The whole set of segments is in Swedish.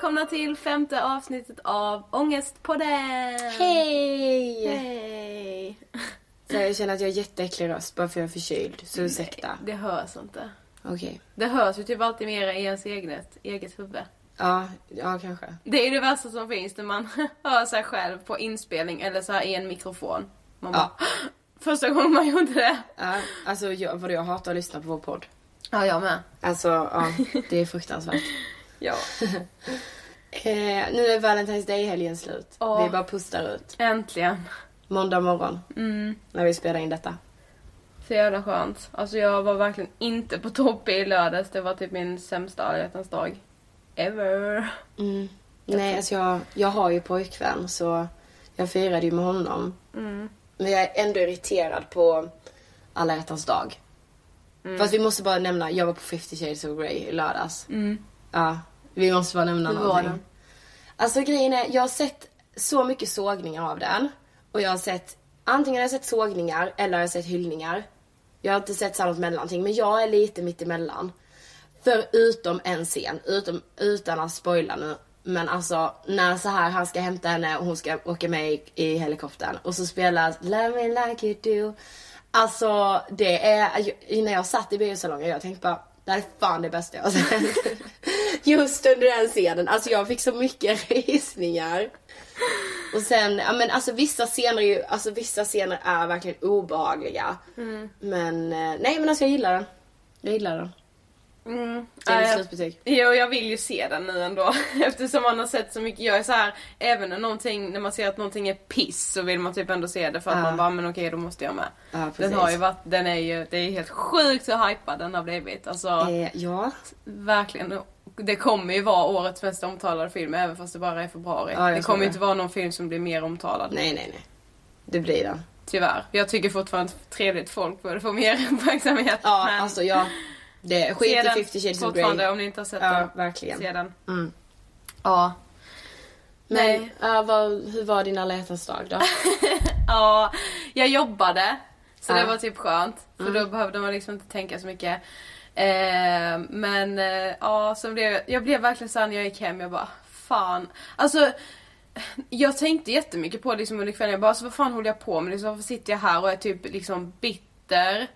välkomna till femte avsnittet av Ångestpodden! Hej! Hej! Så jag känner att jag har jätteäcklig röst bara för jag är förkyld, så ursäkta. Det hörs inte. Okej. Det hörs ju typ alltid mer i ens eget, eget huvud. Ja, ja kanske. Det är det värsta som finns när man hör sig själv på inspelning eller så här i en mikrofon. Man bara. Första gången man gjorde det. Ja, alltså jag, vadå, jag hatar att lyssna på vår podd. Ja, jag med. Alltså, ja, det är fruktansvärt. Ja. Eh, nu är Valentine's Day-helgen slut. Ja. Vi bara pustar ut. Äntligen. Måndag morgon, Mm. när vi spelar in detta. Så jävla skönt. Alltså jag var verkligen inte på topp i lördags. Det var typ min sämsta alla hjärtans dag. Ever. Mm. Nej, alltså jag, jag har ju pojkvän så jag firade ju med honom. Mm. Men jag är ändå irriterad på alla hjärtans dag. Fast vi måste bara nämna, jag var på 50 shades of Grey i lördags. Ja, vi måste bara nämna Hur var någonting. den? Alltså grejen är, jag har sett så mycket sågningar av den. Och jag har sett, antingen har jag sett sågningar eller har jag sett hyllningar. Jag har inte sett samma mellanting, men jag är lite mitt emellan. Förutom en scen, utom, utan att spoila nu. Men alltså när så här han ska hämta henne och hon ska åka med i, i helikoptern och så spelas Love me like you do. Alltså det är, innan jag satt i biosalongen jag tänkte bara det här är fan det bästa jag har sett. Just under den scenen, alltså jag fick så mycket rysningar. Och sen, ja men alltså vissa scener är ju, alltså vissa scener är verkligen obehagliga. Men, eh, nej men alltså jag gillar den. Jag gillar den. Mm. Det är slutbetyg. Jo, jag vill ju se den nu ändå. Eftersom man har sett så mycket. Jag är så här, även när någonting, när man ser att någonting är piss så vill man typ ändå se det för att Ja. man bara, men okej då måste jag med. Ja, den har ju varit, den är ju, det är helt sjukt hur hypad den har blivit. Alltså Eh, ja. verkligen. Det kommer ju vara årets mest omtalade film även fast det bara är februari. Jag det kommer ju inte vara någon film som blir mer omtalad. Nej, nej, nej. Det blir den. Tyvärr. Jag tycker fortfarande att trevligt folk borde få mer uppmärksamhet. Ja, men alltså jag... Det, skit i den 50 shades of Grey. om ni inte har sett Ja, den. verkligen. Se den. Mm. Ja. Men, Nej. ja, vad, hur var din alla dag då? Ja, jag jobbade. Så Ja. det var typ skönt. För då behövde man liksom inte tänka så mycket. Eh, men eh, ja, så blev jag, jag blev verkligen såhär när jag gick hem, jag bara fan. Alltså, jag tänkte jättemycket på det liksom under kvällen. Jag bara, alltså, vad fan håller jag på med? Liksom, varför sitter jag här och är typ liksom bitter,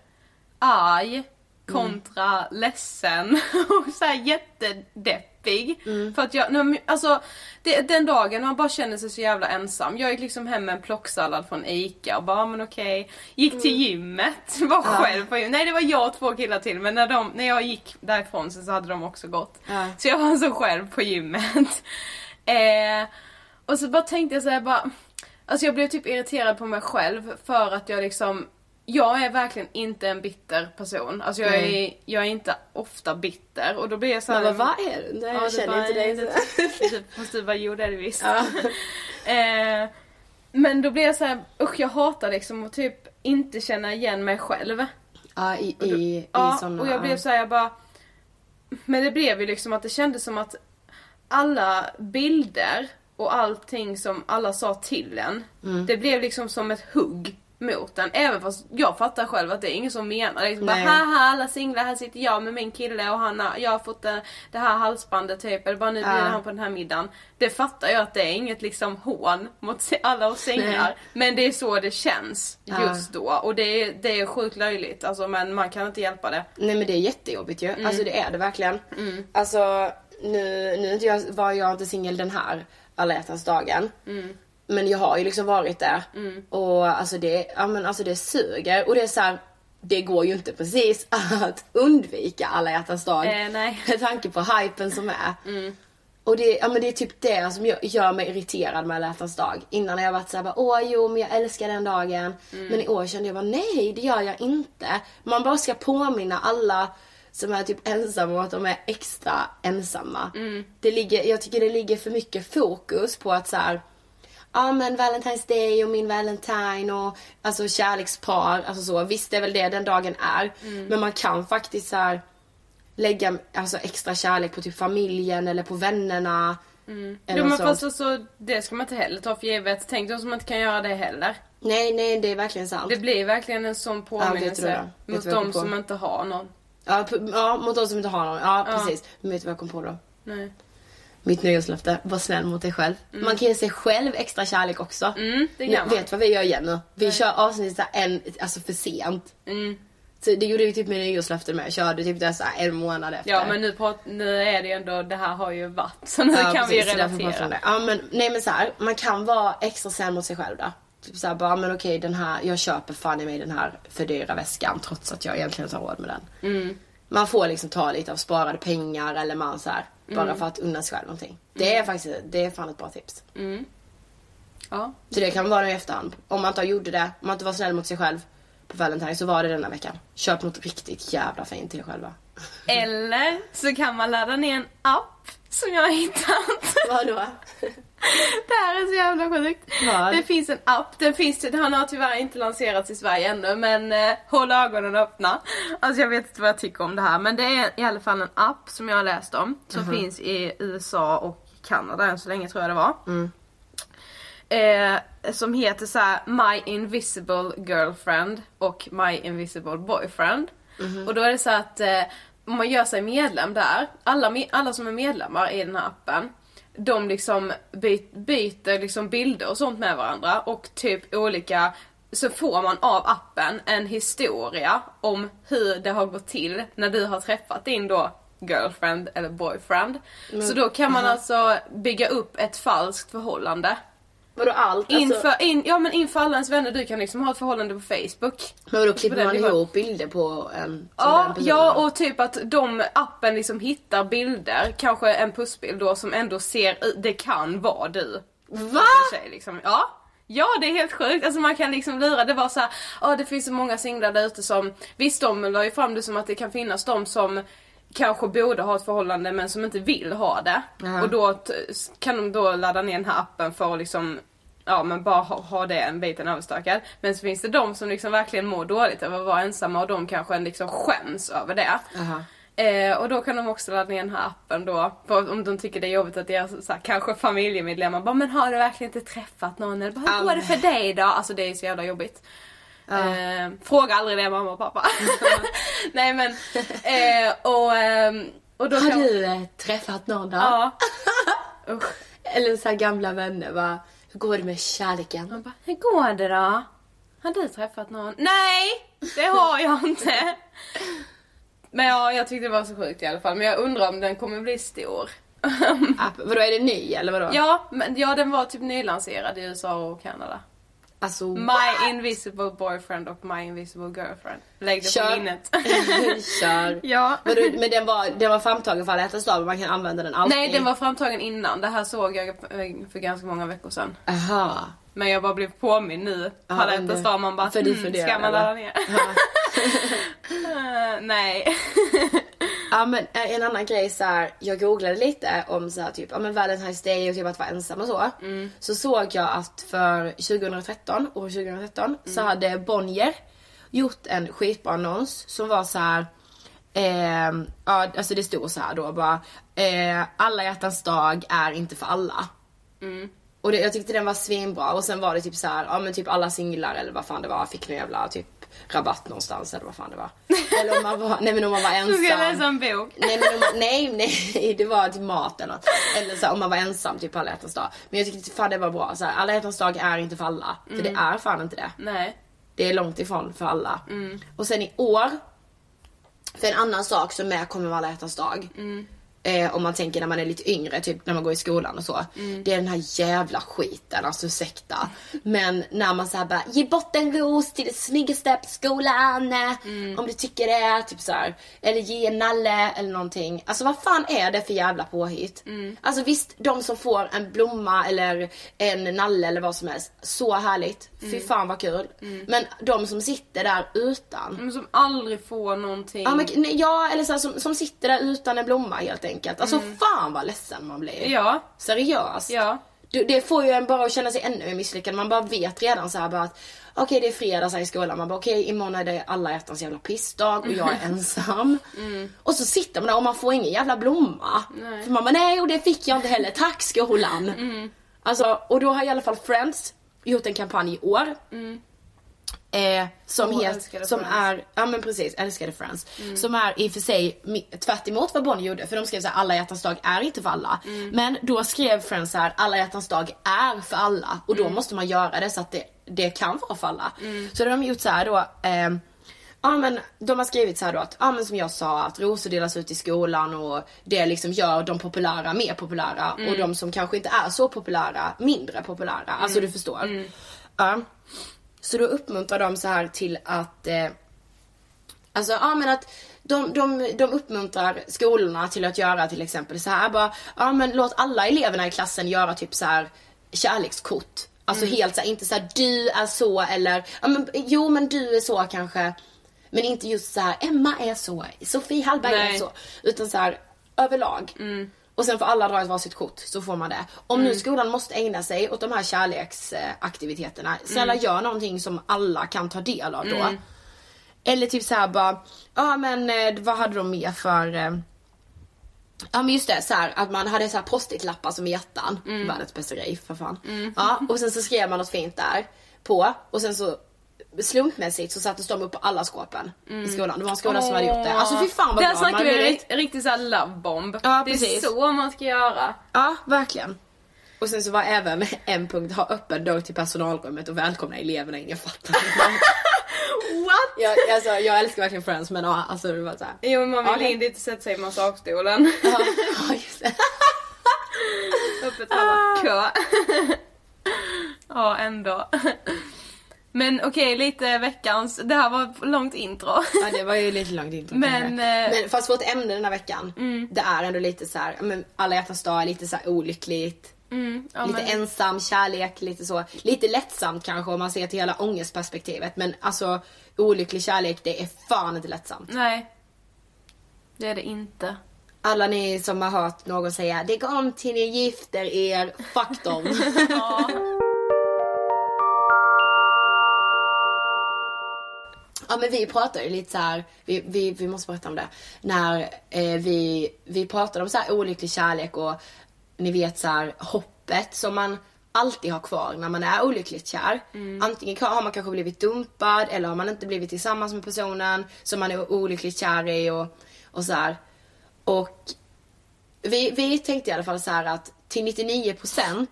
arg, kontra ledsen och såhär jättedeppig. För att jag, alltså det, den dagen man bara känner sig så jävla ensam. Jag gick liksom hem med en plocksallad från ICA och bara, men okej. Gick till gymmet, var själv på gymmet. Nej det var jag och två killar till men när, de, när jag gick därifrån så, så hade de också gått. Ja. Så jag var så själv på gymmet. eh, och så bara tänkte jag så här bara, alltså jag blev typ irriterad på mig själv för att jag liksom jag är verkligen inte en bitter person. Alltså jag, är, jag är inte ofta bitter och då blir jag såhär... Men vad är du? Nej, jag känner bara, inte dig. Typ, fast du bara, jo det är det visst. Ja. eh, men då blir jag så här, usch jag hatar liksom att typ inte känna igen mig själv. Ja, i, i, i Ja, såna... och jag blev så här, jag bara... Men det blev ju liksom att det kändes som att alla bilder och allting som alla sa till en, Mm. det blev liksom som ett hugg mot en. Även fast jag fattar själv att det är ingen som menar det. Liksom bara, haha alla singlar, här sitter jag med min kille och han har, jag har fått det, det här halsbandet typ, eller bara nu blir Ja. han på den här middagen. Det fattar jag att det är inget liksom hån mot alla oss singlar. Men det är så det känns Ja. just då. Och det är, det är sjukt löjligt alltså, men man kan inte hjälpa det. Nej men det är jättejobbigt ju. Mm. Alltså det är det verkligen. Alltså nu, nu var jag inte singel den här alla hjärtans dagen. Mm. Men jag har ju liksom varit där. Och alltså det, ja, men alltså det suger. Och det är så här, det går ju inte precis att undvika alla hjärtans dag. Eh, nej. Med tanke på hypen som är. Och det, ja, men det är typ det som gör, gör mig irriterad med alla hjärtans dag. Innan har jag varit såhär åh jo men jag älskar den dagen. Men i år kände jag bara, nej det gör jag inte. Man bara ska påminna alla som är typ ensamma om att de är extra ensamma. Det ligger, jag tycker det ligger för mycket fokus på att så här. Ja men Valentine's Day och min Valentine och alltså kärlekspar, alltså så. Visst det är väl det den dagen är. Men man kan faktiskt så här lägga alltså, extra kärlek på typ familjen eller på vännerna. Eller Jo men fast alltså, det ska man inte heller ta för givet. Tänk de som inte kan göra det heller. Nej, nej det är verkligen sant. Det blir verkligen en sån påminnelse Vet mot de som inte har någon. Ja, ja, mot de som inte har någon. Ja, precis. Men vet du vad jag kom på då? Nej. Mitt nyårslöfte, var snäll mot dig själv. Man kan ge sig själv extra kärlek också. Mm, det kan vet vad vi gör igen nu? Vi kör avsnittet en, alltså för sent. Mm. Så det gjorde vi typ med nyårslöften med. Körde typ det så en månad efter. Ja men nu, prat, nu är det ju ändå, det här har ju varit. Så nu Ja, kan precis, vi relatera. Ja, men, nej men så här, man kan vara extra snäll mot sig själv då. Typ såhär bara, men okej den här, jag köper fan i mig den här för dyra väskan trots att jag egentligen inte har råd med den. Mm. Man får liksom ta lite av sparade pengar eller man så här, bara Mm. för att unna sig själv någonting. Det är faktiskt, det är fan ett bra tips. Ja. Så det kan vara nu i efterhand. Om man inte gjort det, om man inte var snäll mot sig själv på Valentine så var det denna veckan. Köp något riktigt jävla fint till er själva. Eller så kan man ladda ner en app som jag har hittat. Vadå? Det här är så jävla sjukt. Vad? Det finns en app, den, finns, den har tyvärr inte lanserats i Sverige ännu men eh, håll ögonen öppna. Alltså jag vet inte vad jag tycker om det här men det är i alla fall en app som jag har läst om som finns i USA och Kanada än så länge tror jag det var. Eh, som heter så här My Invisible Girlfriend och My Invisible Boyfriend. Och då är det så att eh, om man gör sig medlem där, alla, alla som är medlemmar i den här appen, de liksom by- byter liksom bilder och sånt med varandra och typ olika så får man av appen en historia om hur det har gått till när du har träffat din då girlfriend eller boyfriend. Så då kan man alltså bygga upp ett falskt förhållande. Vadå allt? Alltså, Inför, in, ja men inför alla ens vänner, du kan liksom ha ett förhållande på Facebook. men vadå klipper man ihop bilder på en Ja, ja och typ att de appen liksom hittar bilder, kanske en pussbild då som ändå ser det kan vara du. Va? Tjej, liksom. Ja. Ja det är helt sjukt, alltså man kan liksom lura, det var så här, ja det finns så många singlar där ute som, visst de la ju fram det som att det kan finnas de som kanske borde ha ett förhållande men som inte vill ha det. Ja. Och då kan de då ladda ner den här appen för att liksom Ja men bara ha, ha det en biten överstökad. Men så finns det de som liksom verkligen mår dåligt över att vara ensamma och de kanske liksom skäms över det. Aha. Eh, och då kan de också ladda ner den här appen då, om de tycker det är jobbigt att deras så här, kanske familjemedlemmar bara men har du verkligen inte träffat någon? Eller bara, hur går det för dig då? Alltså det är så jävla jobbigt. Eh, fråga aldrig det mamma och pappa. Nej men, eh, och, ehm, och då Har kan... du eh, träffat någon då? Ja. Usch. Eller så gamla vänner va? Hur går det med kärleken? Man bara, hur går det då? Har du träffat någon? Nej! Det har jag inte. Men ja, jag tyckte det var så sjukt i alla fall. Men jag undrar om den kommer bli stor. App, vadå är det ny eller vadå? ja, men, ja, den var typ nylanserad i USA och Kanada. Alltså My Invisible Boyfriend och My Invisible Girlfriend. Lägg det Kör. på minnet. Kör. ja. Men, du, men den var, den var framtagen för alla hjärtans dag, men man kan använda den alltid? Nej, den var framtagen innan. Det här såg jag för ganska många veckor sedan. Aha. Men jag bara blev påminn nu. På alla hjärtans dag. Man bara, för du hmm, funderar, ska man ladda ner? Eh, nej. Ja men eh, en annan grej så här, jag googlade lite om så här, typ, ja men Valentine's Day och typ att vara ensam och så. Så såg jag att för 2013, år 2013, så hade Bonnier gjort en skitbra annons som var så här. Eh, ja, alltså det stod så här då bara. Eh, alla hjärtans dag är inte för alla. Och det, jag tyckte den var svinbra och sen var det typ så här, ja men typ alla singlar eller vad fan det var fick någon jävla typ rabatt någonstans eller vad fan det var. Eller om man var, nej men om man var ensam. Du ska läsa en bok. Nej, men om man, nej, nej, det var till mat eller något. Eller så här, om man var ensam typ alla hjärtans dag. Men jag tyckte fan det var bra. Så här, alla hjärtans dag är inte för alla. För det är fan inte det. Nej. Det är långt ifrån för alla. Och sen i år, för en annan sak som är kommer med alla hjärtans dag. Eh, om man tänker när man är lite yngre, typ när man går i skolan och så. Det är den här jävla skiten, alltså ursäkta. Men när man såhär bara, ge bort en ros till det snyggaste på skolan. Om du tycker det, typ så här. Eller ge en nalle eller någonting. Alltså vad fan är det för jävla påhitt? Alltså visst, de som får en blomma eller en nalle eller vad som helst. Så härligt. Fy fan vad kul. Men de som sitter där utan. Men som aldrig får någonting. Ja, men, ja eller så här, som, som sitter där utan en blomma helt enkelt. Alltså fan vad ledsen man blir. Ja. Seriöst. Ja. Du, det får ju en bara att känna sig ännu mer misslyckad. Man bara vet redan så här bara att okej det är fredag så här i skolan. Man bara okej imorgon är det alla hjärtans jävla pissdag och jag är ensam. Och så sitter man där och man får ingen jävla blomma. För man bara nej och det fick jag inte heller. Tack skolan. Alltså och då har i alla fall Friends gjort en kampanj i år. Eh, som, het, älskade som Friends. är, ja men precis, älskade Friends. Som är i och för sig tvärt emot vad Bonnie gjorde. För de skrev så här, alla hjärtans dag är inte för alla. Men då skrev Friends så här, alla hjärtans dag är för alla. Och då måste man göra det så att det, det kan vara för alla. Så då har de gjort så här då, ehm, Ja men de har skrivit så här då att, ja men som jag sa att rosor delas ut i skolan och det liksom gör de populära mer populära och de som kanske inte är så populära mindre populära. Alltså du förstår. Ja. Så då uppmuntrar de så här till att eh, Alltså ja men att de, de, de uppmuntrar skolorna till att göra till exempel så här bara, ja men låt alla eleverna i klassen göra typ så här kärlekskort. Alltså helt så här, inte så här du är så eller, ja men jo men du är så kanske. Men inte just så här Emma är så, Sofie Hallberg är Nej. så. Utan så här överlag. Och sen får alla dra ett varsitt kort så får man det. Om nu skolan måste ägna sig åt de här kärleksaktiviteterna, snälla gör någonting som alla kan ta del av då. Eller typ såhär bara, ja men eh, vad hade de mer för eh, Ja men just det, så här, att man hade så här post-it-lappar som hjärtan. Världens bästa grej för fan. Ja, och sen så skrev man något fint där på och sen så slumpmässigt så sattes de upp på alla skåpen i skolan. Det var en skola som hade gjort det. Alltså fy fan vad Där snackar vi blivit. rikt, riktigt såhär lovebomb. Ja, det är precis. så man ska göra. Ja, verkligen. Och sen så var även en punkt, ha öppen dörr till personalrummet och välkomna eleverna in. Jag fattar inte. What? jag, alltså, jag älskar verkligen Friends men ja, alltså det var såhär. Jo men man vill Ja, inte sätta sig i massagstolen. Ja, ja, just det. Öppet alla kö. ja ändå. Men okej, lite veckans, det här var långt intro. Ja det var ju lite långt intro Men, eh, men fast vårt ämne den här veckan, det är ändå lite så här, men alla hjärtans dag är lite så här olyckligt. Ja, lite men, ensam, kärlek, lite så. Lite lättsamt kanske om man ser till hela ångestperspektivet. Men alltså olycklig kärlek, det är fan inte lättsamt. nej. Det är det inte. Alla ni som har hört någon säga det går om till ni gifter er, fuck dem. Ja men vi pratade ju lite så här, vi, vi, vi måste berätta om det. När eh, vi, vi pratade om så här olycklig kärlek och ni vet så här hoppet som man alltid har kvar när man är olyckligt kär. Antingen har man kanske blivit dumpad eller har man inte blivit tillsammans med personen som man är olyckligt kär i och, och så här. Och vi, vi tänkte i alla fall så här att till 99%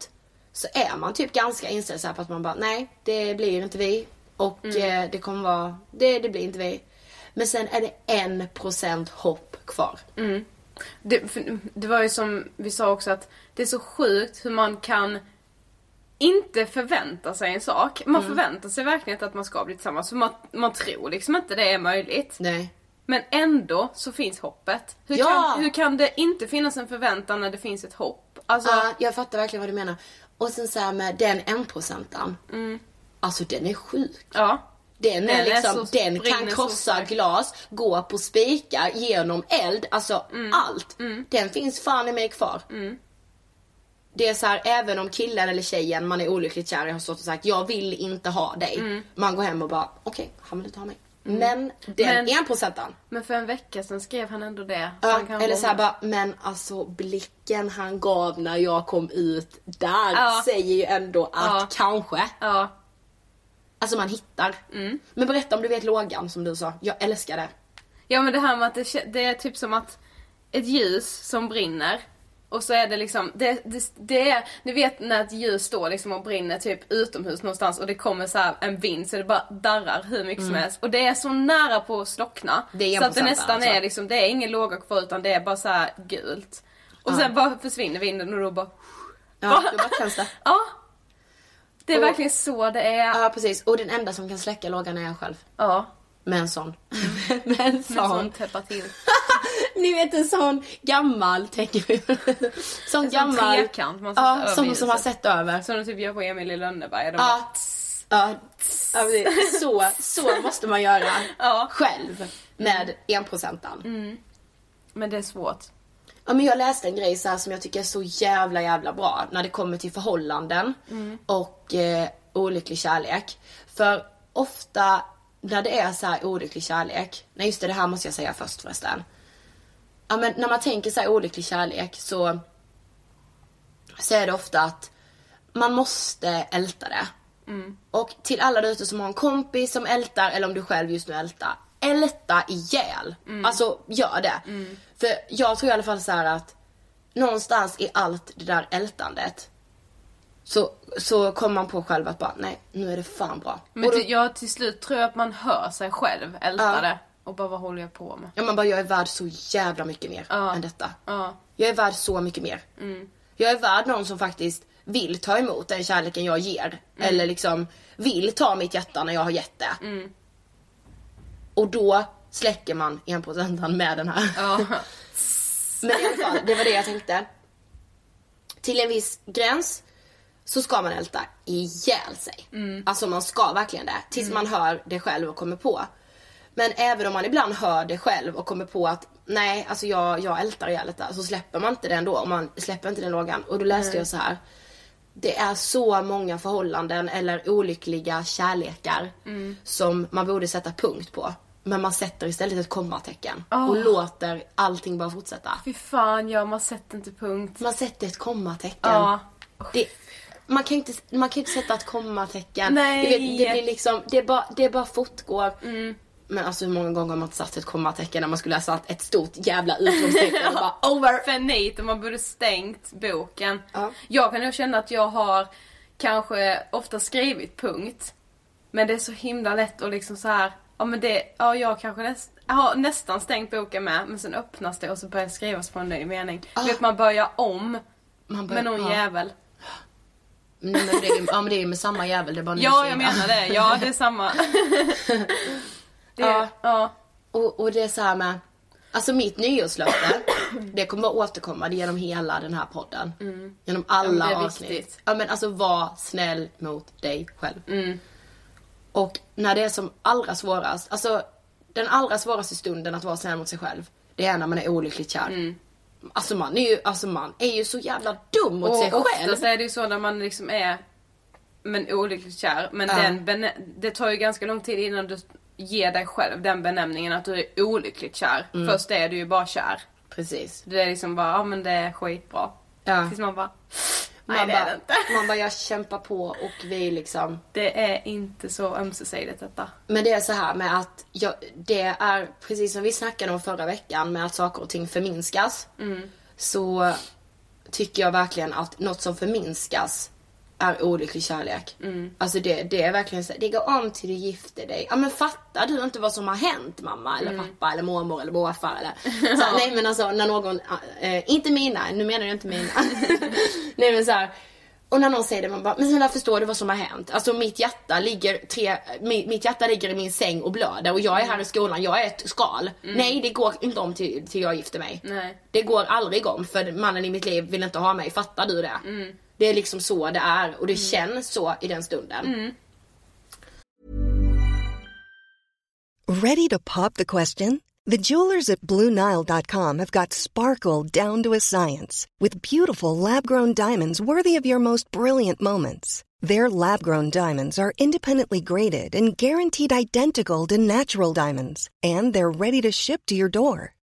så är man typ ganska inställd så på att man bara nej, det blir inte vi. Och eh, det kommer vara, det, det blir inte vi. Men sen är det en procent hopp kvar. Det, för, det var ju som vi sa också att det är så sjukt hur man kan inte förvänta sig en sak. Man förväntar sig verkligen att man ska bli tillsammans för man, man tror liksom inte det är möjligt. Nej. Men ändå så finns hoppet. Hur, Ja! kan, hur kan det inte finnas en förväntan när det finns ett hopp? Alltså, Ja, jag fattar verkligen vad du menar. Och sen så här med den en procenten. Alltså den är sjuk. ja. Den, Den är är liksom, så- den kan krossa glas, gå på spikar, genom eld, alltså allt. Den finns fan i mig kvar. Det är så här, även om killen eller tjejen man är olyckligt kär i har stått och sagt jag vill inte ha dig. Man går hem och bara okej, han vill inte ha mig. Men den Men- en procenten. Men för en vecka sedan skrev han ändå det. Ja, eller så här bomba. bara, men alltså blicken han gav när jag kom ut där Ja. säger ju ändå att Ja. kanske. Ja. Alltså man hittar. Men berätta om du vet lågan som du sa. Jag älskar det. Ja men det här med att det, det är typ som att ett ljus som brinner Och så är det liksom, det, det, det är, ni vet när ett ljus står liksom och brinner typ utomhus någonstans och det kommer så en vind så det bara darrar hur mycket som helst. Och det är så nära på att slockna. Mm. Det så att det 1% nästan alltså. är liksom, det är ingen låga kvar utan det är bara så här gult. Och sen bara försvinner vinden och då bara, Ja, då bara tänds det. ja. Det är Och- verkligen så det är. Ja precis, och den enda som kan släcka lågan är jag själv. Ja. Med en sån. med en Med sån. sånt täppa till. Ni vet en sån gammal, tänker vi. sån En sån gammal. trekant man Ja, över som, som har sett över. Som de typ gör på Emil i Lönneberga. Ja. Ja, så, så måste man göra Ja. själv med enprocentan. bara, men det är svårt. Ja, men jag läste en grej så här som jag tycker är så jävla jävla bra när det kommer till förhållanden och eh, olycklig kärlek. För ofta när det är så här olycklig kärlek, nej just det, det här måste jag säga först förresten. Ja men när man tänker så här olycklig kärlek så, så är det ofta att man måste älta det. Och till alla där ute som har en kompis som ältar eller om du själv just nu ältar. Älta ihjäl. Alltså gör det. För jag tror i alla fall så här att någonstans i allt det där ältandet så, så kommer man på själv att bara nej nu är det fan bra. Men då, till, ja, till slut tror jag att man hör sig själv älta Ja. det. Och bara vad håller jag på med? ja, man bara jag är värd så jävla mycket mer Ja. än detta. Ja. Jag är värd så mycket mer. Jag är värd någon som faktiskt vill ta emot den kärleken jag ger. Eller liksom vill ta mitt hjärta när jag har gett det. Och då släcker man enprocentan med den här. Ja. Men i alla fall, det var det jag tänkte. Till en viss gräns så ska man älta ihjäl sig. Alltså man ska verkligen det. Tills man hör det själv och kommer på. Men även om man ibland hör det själv och kommer på att nej, alltså jag, jag ältar ihjäl detta. Så släpper man inte det ändå. Och man släpper inte den lågan. Och då läste jag så här. Det är så många förhållanden eller olyckliga kärlekar som man borde sätta punkt på. Men man sätter istället ett kommatecken och låter allting bara fortsätta. Fy fan, ja man sätter inte punkt. Man sätter ett kommatecken. Ja. Det, man, kan inte, man kan inte sätta ett kommatecken. Nej. Vet, det blir liksom, det bara, det bara fortgår. Men alltså hur många gånger har man inte satt ett kommatecken när man skulle ha satt ett stort jävla utropstecken och bara over. För nit och man borde stängt boken. Ja. Jag kan nog känna att jag har kanske ofta skrivit punkt. Men det är så himla lätt att liksom så här. Ja men det, ja jag kanske näst, har nästan stängt boken med men sen öppnas det och så börjar det skrivas på en ny mening. Du vet man börjar om Man börjar- med någon ja. jävel. Nej, men det är, ja men det är ju med samma jävel, det är bara Ja jag menar det, ja det är samma. det, Ja. ja. Och, och det är så här med, alltså mitt nyårslöfte, det kommer att återkomma genom hela den här podden. Genom alla Mm. Ja, avsnitt. viktigt. Ja men alltså var snäll mot dig själv. Mm. Och när det är som allra svårast, alltså den allra svåraste stunden att vara snäll mot sig själv, det är när man är olyckligt kär. Alltså man är ju, alltså man är ju så jävla dum mot sig Mm. Och själv. oftast är det ju så när man liksom är men olyckligt kär. Men Ja. den det tar ju ganska lång tid innan du ger dig själv den benämningen att du är olyckligt kär. Mm. Först är du ju bara kär. Precis. Det är liksom bara, ja men det är skitbra. Ja. Tills man bara, nej Man det är bara, det inte. man bara, jag kämpar på och vi liksom Det är inte så ömsesidigt detta. Men det är så här med att jag, det är precis som vi snackade om förra veckan med att saker och ting förminskas. Så tycker jag verkligen att något som förminskas är olycklig kärlek. Alltså det, det är verkligen så det går om till du gifter dig. Ja men fattar du inte vad som har hänt mamma eller pappa eller mormor eller morfar eller så här, Nej men alltså när någon, äh, inte mina, nu menar jag inte mina. nej men så här, och när någon säger det, man bara, men snälla förstår du vad som har hänt? Alltså mitt hjärta ligger, tre, mi- mitt hjärta ligger i min säng och blöder och jag är här i skolan, jag är ett skal. Nej det går inte om till, till jag gifter mig. Nej. Det går aldrig om för mannen i mitt liv vill inte ha mig, fattar du det? Det är liksom så det är och det känns så i den stunden. Ready to pop the question? The jewelers at BlueNile.com have got sparkle down to a science with beautiful lab grown diamonds worthy of your most brilliant moments. Their lab grown diamonds are independently graded and guaranteed identical to natural diamonds, and they're ready to ship to your door.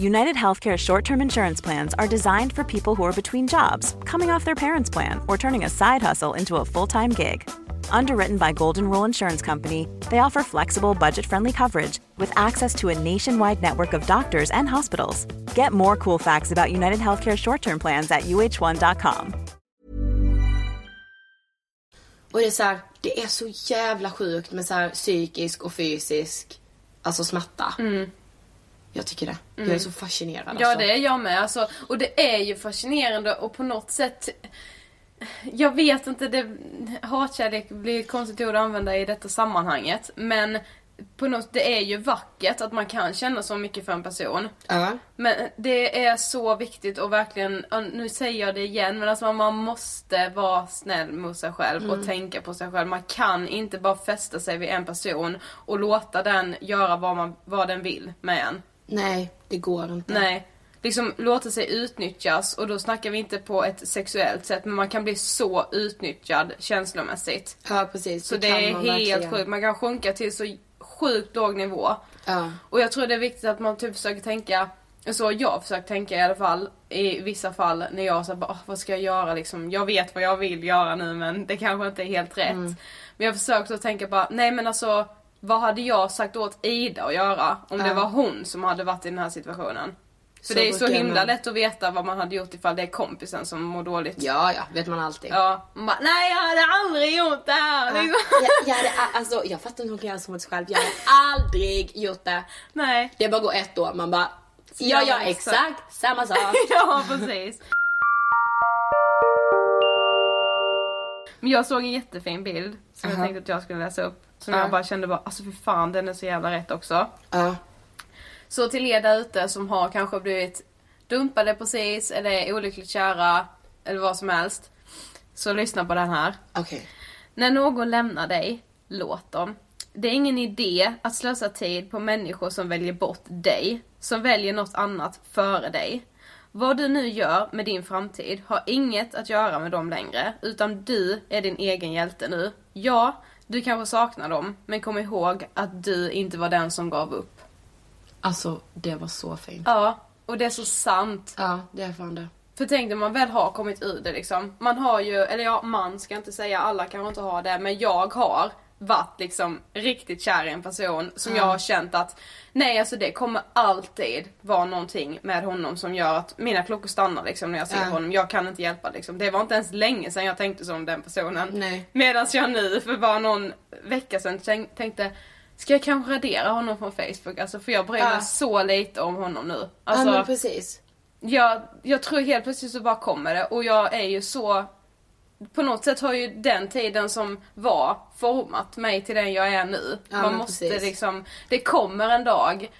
United Healthcare short term insurance plans are designed for people who are between jobs, coming off their parents' plan, or turning a side hustle into a full time gig. Underwritten by Golden Rule Insurance Company, they offer flexible, budget friendly coverage with access to a nationwide network of doctors and hospitals. Get more cool facts about United Healthcare short term plans at uh1.com. Och det är så här, det är så jävla sjukt med så här psykisk och fysisk, alltså smärta. Mm. Jag tycker det. Jag är så fascinerad Mm. Ja alltså. det är jag med alltså. Och det är ju fascinerande och på något sätt jag vet inte, det, hatkärlek blir ett konstigt ord att använda i detta sammanhanget. Men på något, det är ju vackert att man kan känna så mycket för en person. Ja. Men det är så viktigt och verkligen, nu säger jag det igen, men alltså man måste vara snäll mot sig själv och tänka på sig själv. Man kan inte bara fästa sig vid en person och låta den göra vad, man, vad den vill med en. Nej, det går inte. Nej. Liksom låta sig utnyttjas och då snackar vi inte på ett sexuellt sätt men man kan bli så utnyttjad känslomässigt. Ja precis. Så det, kan är helt sjukt, man kan sjunka till så sjukt låg nivå. Ja. Och jag tror det är viktigt att man typ försöker tänka, så jag försöker tänka i alla fall, i vissa fall när jag så bara, "Åh, vad ska jag göra liksom? Jag vet vad jag vill göra nu men det kanske inte är helt rätt. Mm. Men jag försökte att tänka bara, nej men alltså vad hade jag sagt åt Ida att göra om det var hon som hade varit i den här situationen? För Så det är så jag himla med. lätt att veta vad man hade gjort ifall det är kompisen som mår dåligt. Ja, ja, vet man alltid. Ja, man bara, nej jag hade aldrig gjort det här! Ja. Liksom. Jag, jag, hade, alltså, jag fattar inte hur hon kan göra så mot sig själv. Jag hade aldrig gjort det. Nej. Det bara går ett år, man bara Så Ja, gör ja, man exakt. exakt samma sak. ja, precis. Men jag såg en jättefin bild som jag Aha. tänkte att jag skulle läsa upp. Som Ja. jag bara kände bara, alltså för fan den är så jävla rätt också. Ja. Så till er där ute som har kanske blivit dumpade precis eller är olyckligt kära eller vad som helst. Så lyssna på den här. Okej. När någon lämnar dig, låt dem. Det är ingen idé att slösa tid på människor som väljer bort dig, som väljer något annat före dig. Vad du nu gör med din framtid har inget att göra med dem längre, utan du är din egen hjälte nu. Ja, du kanske saknar dem, men kom ihåg att du inte var den som gav upp. Alltså, det var så fint. Ja, och det är så sant. Ja, det är fan det. För tänk när man väl har kommit ur det liksom. Man har ju, eller ja, man ska inte säga, alla kanske inte har det, men jag har varit liksom riktigt kär i en person som jag har känt att nej alltså det kommer alltid vara någonting med honom som gör att mina klockor stannar liksom när jag ser Ja. honom. Jag kan inte hjälpa liksom. Det var inte ens länge sedan jag tänkte som den personen. Medan jag nu för bara någon vecka sedan tänk- tänkte Ska jag kanske radera honom från Facebook? Alltså för jag bryr mig Ja. så lite om honom nu. Alltså, ja, men precis. jag, jag tror helt plötsligt så bara kommer det och jag är ju så på något sätt har ju den tiden som var format mig till den jag är nu. Ja, man måste precis. liksom, det kommer en dag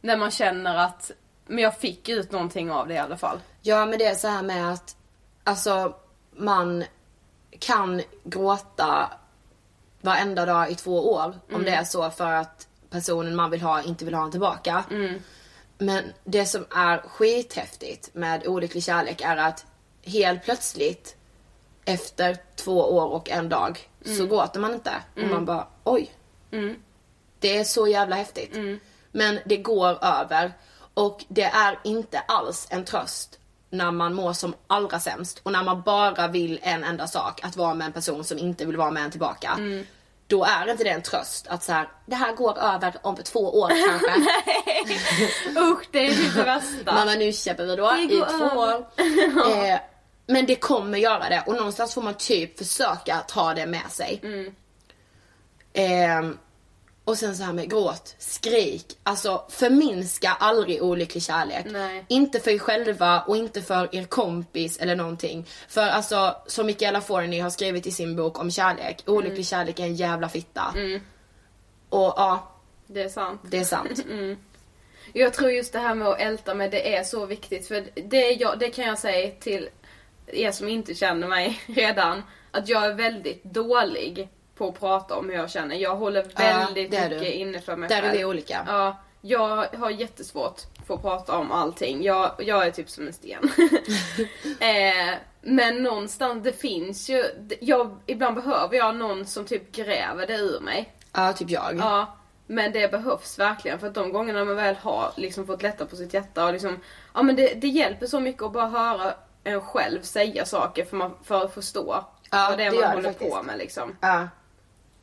när man känner att, men jag fick ut någonting av det i alla fall. Ja, men det är så här med att alltså man kan gråta varenda dag i två år om det är så för att personen man vill ha inte vill ha en tillbaka. Men det som är skithäftigt med olycklig kärlek är att helt plötsligt efter två år och en dag så gråter man inte. Och man bara oj. Det är så jävla häftigt. Men det går över. Och det är inte alls en tröst när man mår som allra sämst och när man bara vill en enda sak, att vara med en person som inte vill vara med en tillbaka. Då är inte det en tröst att så här, det här går över om två år kanske. Usch, det är ju det värsta. Mamma nu köper vi då i två över. år. Eh, men det kommer göra det och någonstans får man typ försöka ta det med sig. Mm. Ehm, Och sen så här med gråt, skrik. Alltså förminska aldrig olycklig kärlek. Nej. Inte för er själva och inte för er kompis eller någonting. För alltså, som Michaela Forni har skrivit i sin bok om kärlek. Olycklig Mm. kärlek är en jävla fitta. Och ja, Det är sant. det är sant. Jag tror just det här med att älta med det är så viktigt för det, jag, det kan jag säga till er som inte känner mig redan. Att jag är väldigt dålig på att prata om hur jag känner. Jag håller väldigt är mycket du. inne för mig Där är själv. vi olika. Ja, jag har jättesvårt för att prata om allting. Jag, jag är typ som en sten. eh, men någonstans, det finns ju, jag, ibland behöver jag någon som typ gräver det ur mig. Ja, typ jag. Ja, men det behövs verkligen för att de gångerna man väl har liksom fått lätta på sitt hjärta och liksom, ja men det, det hjälper så mycket att bara höra en själv säga saker för, man, för att förstå Ja, vad det är det man det håller faktiskt. på med liksom. Ja.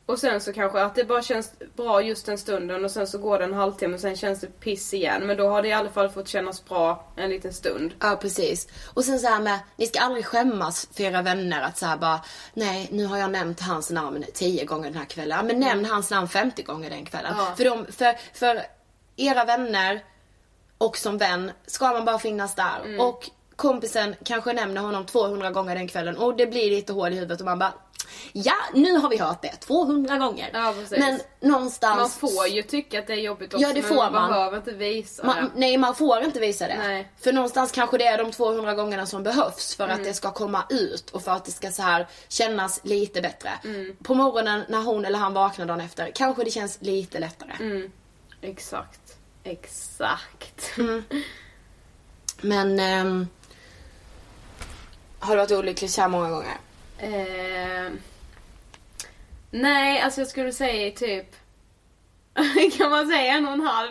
Och sen så kanske att det bara känns bra just den stunden och sen så går det en halvtimme och sen känns det piss igen. Men då har det i alla fall fått kännas bra en liten stund. Ja precis. Och sen så här med, ni ska aldrig skämmas för era vänner att så här bara, nej nu har jag nämnt hans namn 10 gånger den här kvällen. Ja, men nämn hans namn 50 gånger den kvällen. Ja. För, de, för, för era vänner och som vän ska man bara finnas där. Och kompisen kanske nämner honom 200 gånger den kvällen och det blir lite hål i huvudet och man bara Ja, nu har vi hört det 200 gånger. Ja, men någonstans... Man får ju tycka att det är jobbigt också Ja, det men får man, man. behöver inte visa Man, det. nej, man får inte visa det. Nej. För någonstans kanske det är de 200 gångerna som behövs för Mm. att det ska komma ut och för att det ska så här kännas lite bättre. Mm. På morgonen när hon eller han vaknar dagen efter kanske det känns lite lättare. Mm. Exakt. Exakt. Men ehm, har du varit olycklig kär många gånger? Eh, nej, alltså jag skulle säga typ... kan man säga en och en halv?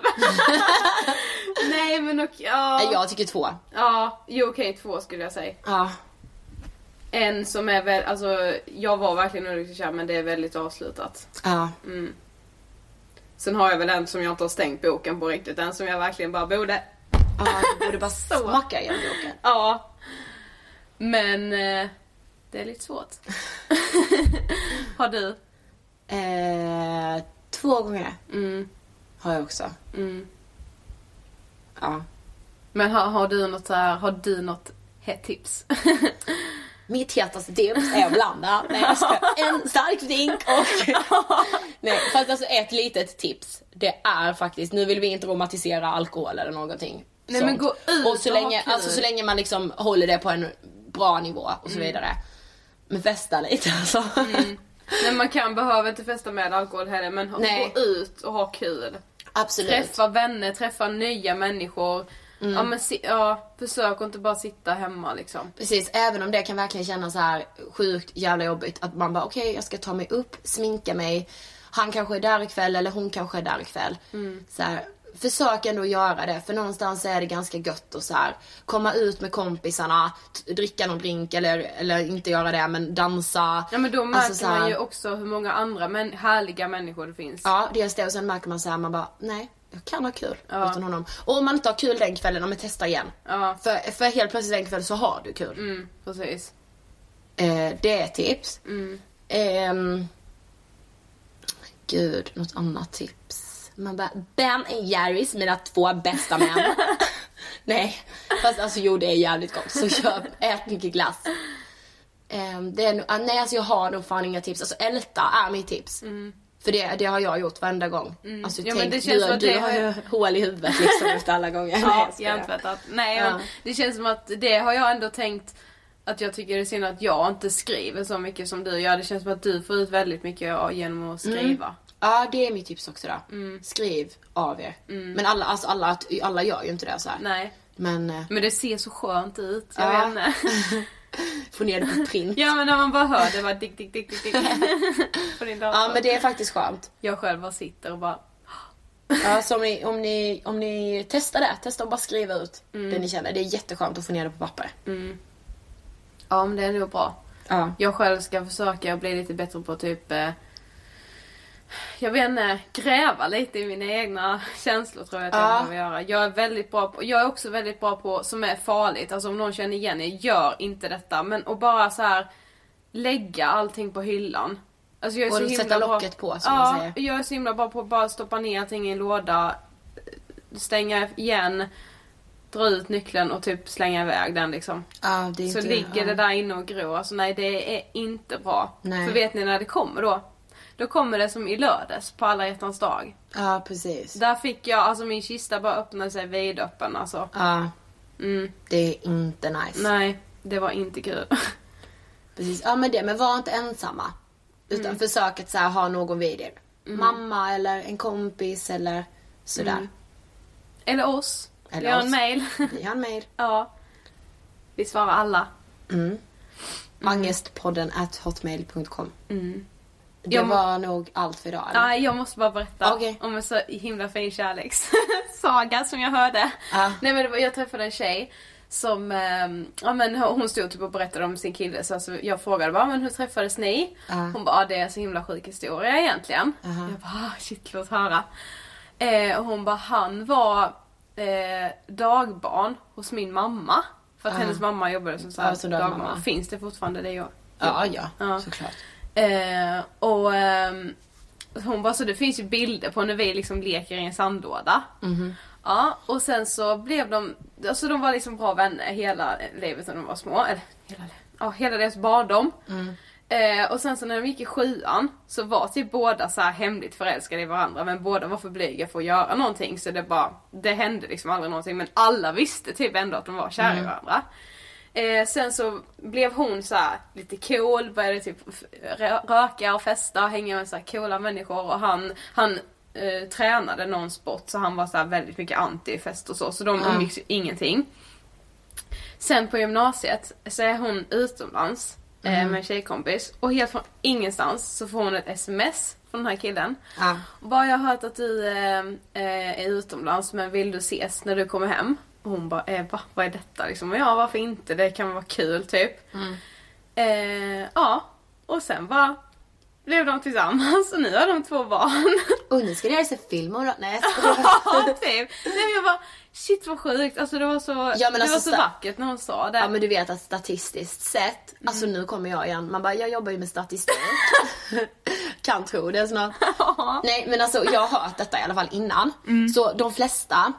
nej men och, ja. Jag tycker två. Ja, jo okej två skulle jag säga. Ja. En som är väl, alltså jag var verkligen olycklig kär men det är väldigt avslutat. Ja. Sen har jag väl en som jag inte har stängt boken på riktigt än som jag verkligen bara borde... Ja, du borde bara smacka igen boken. Ja. Men eh, det är lite svårt. har du? Eh, två gånger Mm. har jag också. Mm. Ja. Men har, har du något så här, har du något hett tips? Mitt hetaste tips är att blanda nej, en stark drink och... nej, fast alltså ett litet tips. Det är faktiskt, nu vill vi inte romantisera alkohol eller någonting. Nej, sånt. men gå ut och så och länge, kul. alltså, så länge man liksom håller det på en bra nivå och så Mm. vidare. Men festa lite alltså. Nej man kan behöver inte festa med alkohol heller men Nej. gå ut och ha kul. Absolut. Träffa vänner, träffa nya människor. Mm. Ja men ja, försök att inte bara sitta hemma liksom. Precis, även om det kan verkligen kännas så här sjukt jävla jobbigt att man bara okej jag ska ta mig upp, sminka mig. Han kanske är där ikväll eller hon kanske är där ikväll. Så här, försök ändå göra det för någonstans är det ganska gött att så här, komma ut med kompisarna, dricka någon drink eller, eller inte göra det men dansa. Ja men då märker Alltså, så här- man ju också hur många andra men härliga människor det finns. Ja, dels det och sen märker man så här, man bara nej jag kan ha kul Ja. utan honom. Och om man inte har kul den kvällen, men testa igen. Ja. För, för helt plötsligt den kvällen så har du kul. Mm, precis. Eh, det är tips. Mm. Ehm, gud, något annat tips. Man bara, Ben och Jerrys, mina två bästa män. Nej, fast alltså jo det är jävligt gott. Så köp, ät mycket glass. Ehm, det är, ah, nej alltså jag har nog fan inga tips. Alltså älta är mitt tips. För det, det har jag gjort varenda gång. Alltså Mm. Ja, men tänk, det känns du, som att du har ju hål i huvudet liksom efter alla gånger. Nej, Ja, jag skojar. hjärntvättat. Nej Ja. men det känns som att det har jag ändå tänkt att jag tycker det är synd att jag inte skriver så mycket som du gör. Det känns som att du får ut väldigt mycket ja, genom att skriva. Ja, det är mitt tips också då. Mm. Skriv av er. Men alla, alltså alla, alla gör ju inte det så här. Nej. Men eh, Men det ser så skönt ut. Jag Ja. vet inte. få ner det på print. Ja men när man bara hör det bara dick dick dick dick dick. Ja men det är faktiskt skönt. Jag själv bara sitter och bara Ja, så om ni, om, ni, om ni testar det, testa att bara skriva ut det ni känner. Det är jätteskönt att få ner det på papper. Ja men det är nog bra. Ja. Jag själv ska försöka bli lite bättre på typ eh, jag vet inte, gräva lite i mina egna känslor tror jag att jag Ja. behöver göra. Jag är väldigt bra på, jag är också väldigt bra på, som är farligt, alltså om någon känner igen er, gör inte detta. Men att bara så här lägga allting på hyllan. Alltså jag är Och så sätta himla bra- locket på, som ja, man säger. jag är så himla bra på att bara stoppa ner allting i en låda, stänga igen, dra ut nyckeln och typ slänga iväg den liksom. Ja, Så ligger det där inne och gror. Alltså nej, det är inte bra. Nej. För vet ni när det kommer då? Då kommer det som i lördags på alla hjärtans dag. Ja, precis. Där fick jag, alltså min kista bara öppnade sig vidöppen alltså. Ja, Mm, det är inte nice. nej, det var inte kul. Precis. Ja men det, men var inte ensamma. Utan Mm. försök att så här, ha någon vid er. Mamma eller en kompis eller sådär. Mm. Eller oss. Eller Gör oss. en mail. Vi har en mail. ja. Vi svarar alla. Mm. Angestpodden at hotmail.com. Mm. Det Jag var nog allt för idag. eller? Nej, jag måste bara berätta Okej. om en så himla fin kärlekssaga som jag hörde. Ja. Nej men var, jag träffade en tjej som, ehm, ja men hon stod typ och berättade om sin kille så alltså, jag frågade bara, men hur träffades ni? Ja. Hon bara, ah, det är så himla sjuk historia egentligen. Aha. Jag bara, ah, shit låt höra. Eh, och hon bara, han var eh, dagbarn hos min mamma. För att Ja. hennes mamma jobbade som, så här, som dagmamma. Finns det fortfarande det? Jag, Ja, ja, Ja. såklart. Eh, och ehm, hon bara så det finns ju bilder på när vi liksom leker i en sandlåda. Mhm. Ja, och sen så blev de, alltså de var liksom bra vänner hela livet när de var små. Eller hela, ja, hela deras barndom. Mm. Eh, och sen så när de gick i sjuan så var typ båda så här hemligt förälskade i varandra men båda var för blyga för att göra någonting så det bara, det hände liksom aldrig någonting men alla visste typ ändå att de var kära i varandra. Eh, sen så blev hon så här lite cool, började typ röka och festa och hänga med så här coola människor och han, han eh, tränade någon sport så han var så väldigt mycket anti fest och så så de Ja. umgicks ju ingenting. Sen på gymnasiet så är hon utomlands eh, Mhm. med en tjejkompis och helt från ingenstans så får hon ett sms från den här killen. Och bara jag har hört att du eh, eh, är utomlands men vill du ses när du kommer hem? Och hon bara, eh, va? Vad är detta liksom? Ja varför inte? Det kan vara kul typ. Mm. Eh, ja, och sen bara blev de tillsammans och nu har de två barn. Och nu ska ni göra sig film och Nej, ja, typ. Nej men jag bara, shit vad sjukt. Alltså det var så, Ja, men det alltså, var så vackert när hon sa det. Ja men du vet att statistiskt sett, Mm. alltså nu kommer jag igen, man bara jag jobbar ju med statistik. kan tro det snart. Nej men alltså jag har hört detta i alla fall innan. Mm. Så de flesta,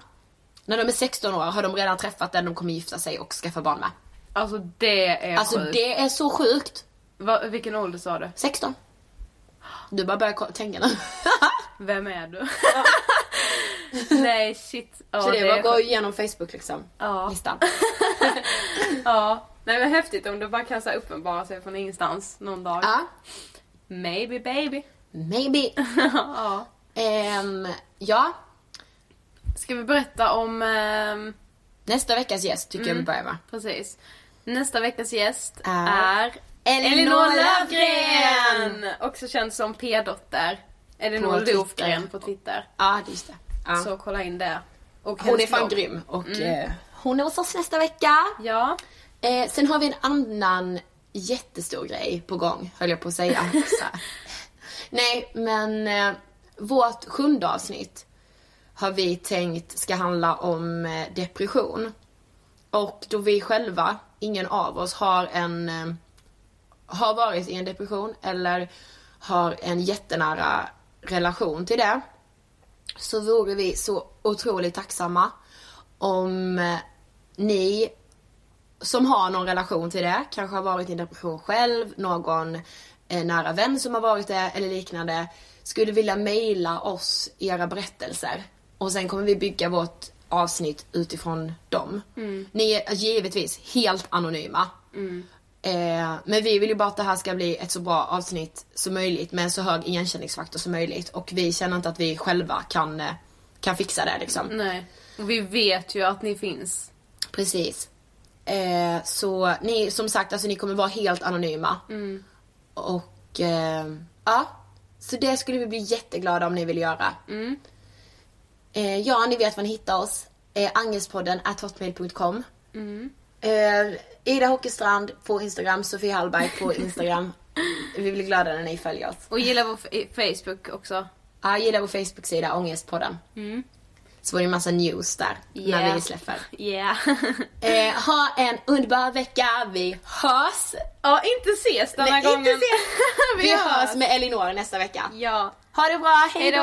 när de är 16 år har de redan träffat den de kommer gifta sig och skaffa barn med. Alltså det är Alltså sjukt. det är så sjukt. Va, vilken ålder sa du? 16. Du bara börjar tänka nu. Vem är du? Nej shit. Ja, så det är bara att gå igenom Facebook liksom. Ja. Listan. ja. Nej men häftigt om det bara kan så uppenbara sig från ingenstans någon dag. Ja, Maybe baby. maybe. ja. Ehm, ja, Ska vi berätta om... ehm, nästa veckas gäst tycker Mm. jag vi börjar med. precis. Nästa veckas gäst Är är Elinor Lövgren! Också känd som P-dotter. Elinor. Lövgren på Twitter. Ja, just det. Ja. Så kolla in det. Och Hon är fan grym och Mm. eh, hon är hos oss nästa vecka. Ja. Eh, sen har vi en annan jättestor grej på gång, höll jag på att säga. Nej, men eh, vårt sjunde avsnitt har vi tänkt ska handla om eh, depression. Och då vi själva, ingen av oss, har en eh, har varit i en depression eller har en jättenära relation till det så vore vi så otroligt tacksamma om eh, ni som har någon relation till det, kanske har varit i en depression själv, någon nära vän som har varit det eller liknande, skulle vilja mejla oss era berättelser. Och sen kommer vi bygga vårt avsnitt utifrån dem. Ni är givetvis helt anonyma. Eh, men vi vill ju bara att det här ska bli ett så bra avsnitt som möjligt med en så hög igenkänningsfaktor som möjligt. Och vi känner inte att vi själva kan, eh, kan fixa det liksom. Nej. Och vi vet ju att ni finns. Precis. Eh, så ni, som sagt, alltså ni kommer vara helt anonyma. Och eh, ja, så det skulle vi bli jätteglada om ni vill göra. Eh, ja, ni vet var ni hittar oss. Eh, Angelspodden at hotmail.com. Eh, Ida Hockestrand på Instagram, Sofie Hallberg på Instagram. vi blir glada när ni följer oss. Och gilla vår Facebook också. Ja, gilla vår Facebook-sida Ångestpodden. Så var det en massa news där när Yeah. vi släpper. Yeah. Eh, ha en underbar vecka, vi hörs! ja, inte ses denna Nej, gången. inte ses. Vi hörs med Elinor nästa vecka. Ja. Ha det bra, hej Hejdå!